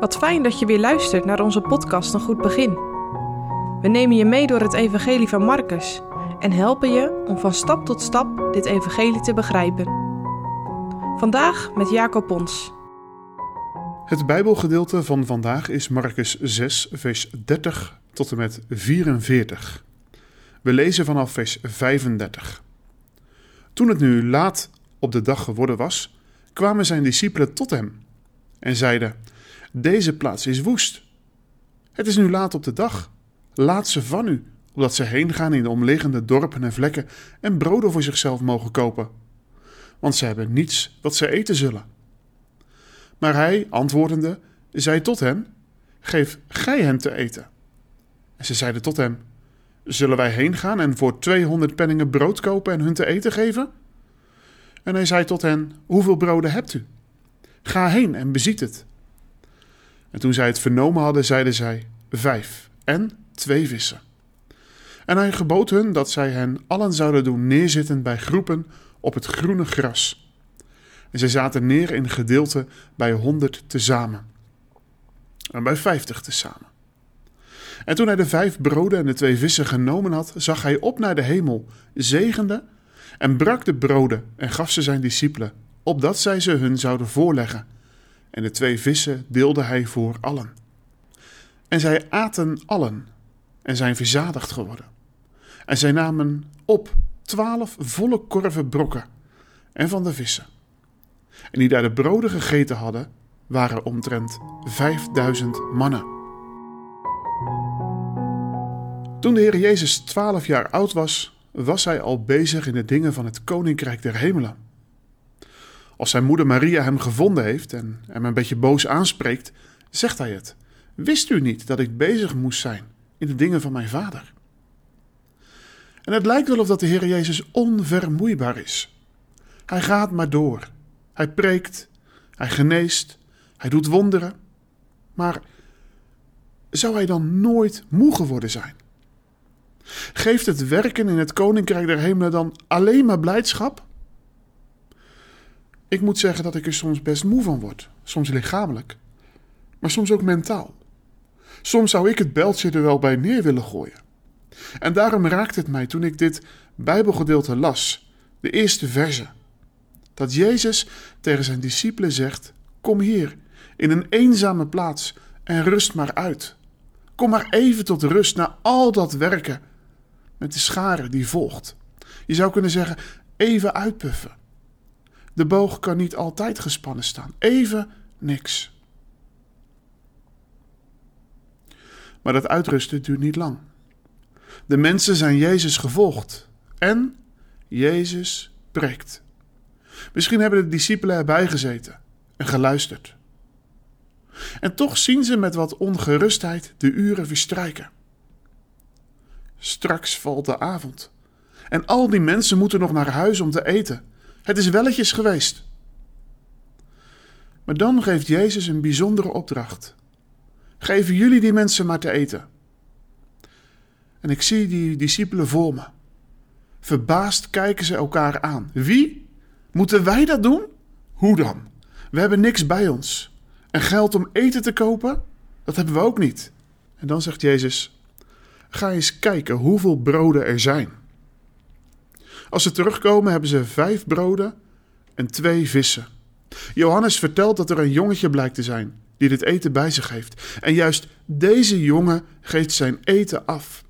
Wat fijn dat je weer luistert naar onze podcast Een Goed Begin. We nemen je mee door het Evangelie van Marcus en helpen je om van stap tot stap dit Evangelie te begrijpen. Vandaag met Jacob Pons. Het Bijbelgedeelte van vandaag is Marcus 6, vers 30 tot en met 44. We lezen vanaf vers 35. Toen het nu laat op de dag geworden was, kwamen zijn discipelen tot hem en zeiden: Deze plaats is woest. Het is nu laat op de dag. Laat ze van u, opdat ze heen gaan in de omliggende dorpen en vlekken en broden voor zichzelf mogen kopen. Want ze hebben niets wat ze eten zullen. Maar hij, antwoordende, zei tot hen: Geef gij hen te eten. En ze zeiden tot hem: Zullen wij heen gaan en voor tweehonderd penningen brood kopen en hun te eten geven? En hij zei tot hen: Hoeveel broden hebt u? Ga heen en beziet het. En toen zij het vernomen hadden, zeiden zij: Vijf en twee vissen. En hij gebood hun dat zij hen allen zouden doen neerzitten bij groepen op het groene gras. En zij zaten neer in gedeelte bij honderd tezamen. En bij vijftig tezamen. En toen hij de vijf broden en de twee vissen genomen had, zag hij op naar de hemel, zegende en brak de broden en gaf ze zijn discipelen, opdat zij ze hun zouden voorleggen. En de twee vissen deelde hij voor allen. En zij aten allen en zijn verzadigd geworden. En zij namen op twaalf volle korven brokken en van de vissen. En die daar de broden gegeten hadden, waren omtrent vijfduizend mannen. Toen de Heer Jezus twaalf jaar oud was, was hij al bezig in de dingen van het Koninkrijk der Hemelen. Als zijn moeder Maria hem gevonden heeft en hem een beetje boos aanspreekt, zegt hij het. Wist u niet dat ik bezig moest zijn in de dingen van mijn vader? En het lijkt wel of dat de Heer Jezus onvermoeibaar is. Hij gaat maar door. Hij preekt, hij geneest, hij doet wonderen. Maar zou hij dan nooit moe geworden zijn? Geeft het werken in het koninkrijk der hemelen dan alleen maar blijdschap? Ik moet zeggen dat ik er soms best moe van word, soms lichamelijk, maar soms ook mentaal. Soms zou ik het beltje er wel bij neer willen gooien. En daarom raakte het mij toen ik dit Bijbelgedeelte las, de eerste verse, dat Jezus tegen zijn discipelen zegt: Kom hier, in een eenzame plaats en rust maar uit. Kom maar even tot rust na al dat werken met de schare die volgt. Je zou kunnen zeggen: even uitpuffen. De boog kan niet altijd gespannen staan. Even niks. Maar dat uitrusten duurt niet lang. De mensen zijn Jezus gevolgd en Jezus preekt. Misschien hebben de discipelen erbij gezeten en geluisterd. En toch zien ze met wat ongerustheid de uren verstrijken. Straks valt de avond. En al die mensen moeten nog naar huis om te eten. Het is welletjes geweest. Maar dan geeft Jezus een bijzondere opdracht. Geven jullie die mensen maar te eten. En ik zie die discipelen voor me. Verbaasd kijken ze elkaar aan. Wie? Moeten wij dat doen? Hoe dan? We hebben niks bij ons. En geld om eten te kopen? Dat hebben we ook niet. En dan zegt Jezus: Ga eens kijken hoeveel broden er zijn. Als ze terugkomen hebben ze vijf broden en twee vissen. Johannes vertelt dat er een jongetje blijkt te zijn die dit eten bij zich heeft. En juist deze jongen geeft zijn eten af.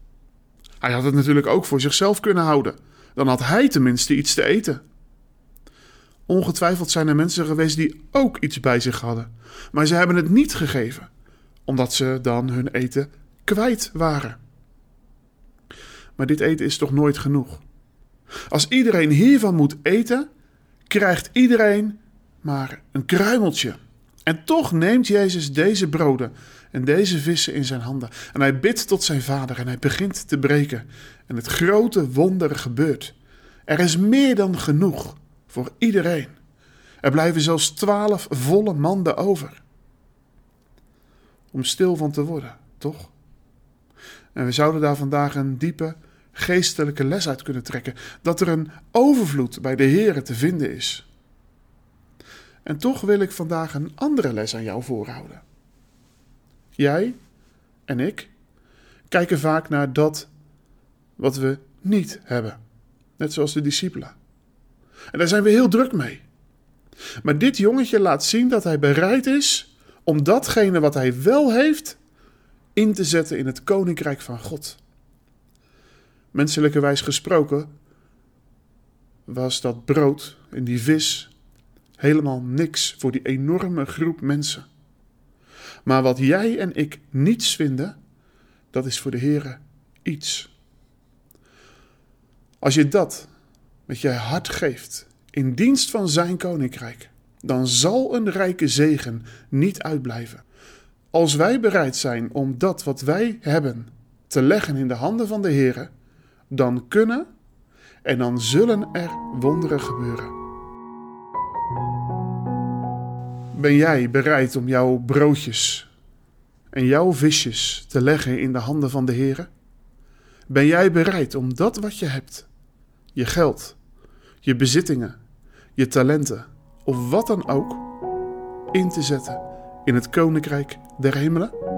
Hij had het natuurlijk ook voor zichzelf kunnen houden. Dan had hij tenminste iets te eten. Ongetwijfeld zijn er mensen geweest die ook iets bij zich hadden, maar ze hebben het niet gegeven, omdat ze dan hun eten kwijt waren. Maar dit eten is toch nooit genoeg? Als iedereen hiervan moet eten, krijgt iedereen maar een kruimeltje. En toch neemt Jezus deze broden en deze vissen in zijn handen. En hij bidt tot zijn vader en hij begint te breken. En het grote wonder gebeurt. Er is meer dan genoeg voor iedereen. Er blijven zelfs twaalf volle manden over. Om stil van te worden, toch? En we zouden daar vandaag een diepe geestelijke les uit kunnen trekken. Dat er een overvloed bij de Heer te vinden is. En toch wil ik vandaag een andere les aan jou voorhouden. Jij en ik kijken vaak naar dat wat we niet hebben. Net zoals de discipelen. En daar zijn we heel druk mee. Maar dit jongetje laat zien dat hij bereid is om datgene wat hij wel heeft in te zetten in het koninkrijk van God. Menselijkerwijs gesproken was dat brood en die vis helemaal niks voor die enorme groep mensen. Maar wat jij en ik niets vinden, dat is voor de Heer iets. Als je dat met je hart geeft in dienst van zijn koninkrijk, dan zal een rijke zegen niet uitblijven. Als wij bereid zijn om dat wat wij hebben te leggen in de handen van de Heer, dan kunnen en dan zullen er wonderen gebeuren. Ben jij bereid om jouw broodjes en jouw visjes te leggen in de handen van de Heer? Ben jij bereid om dat wat je hebt, je geld, je bezittingen, je talenten of wat dan ook, in te zetten in het koninkrijk der hemelen?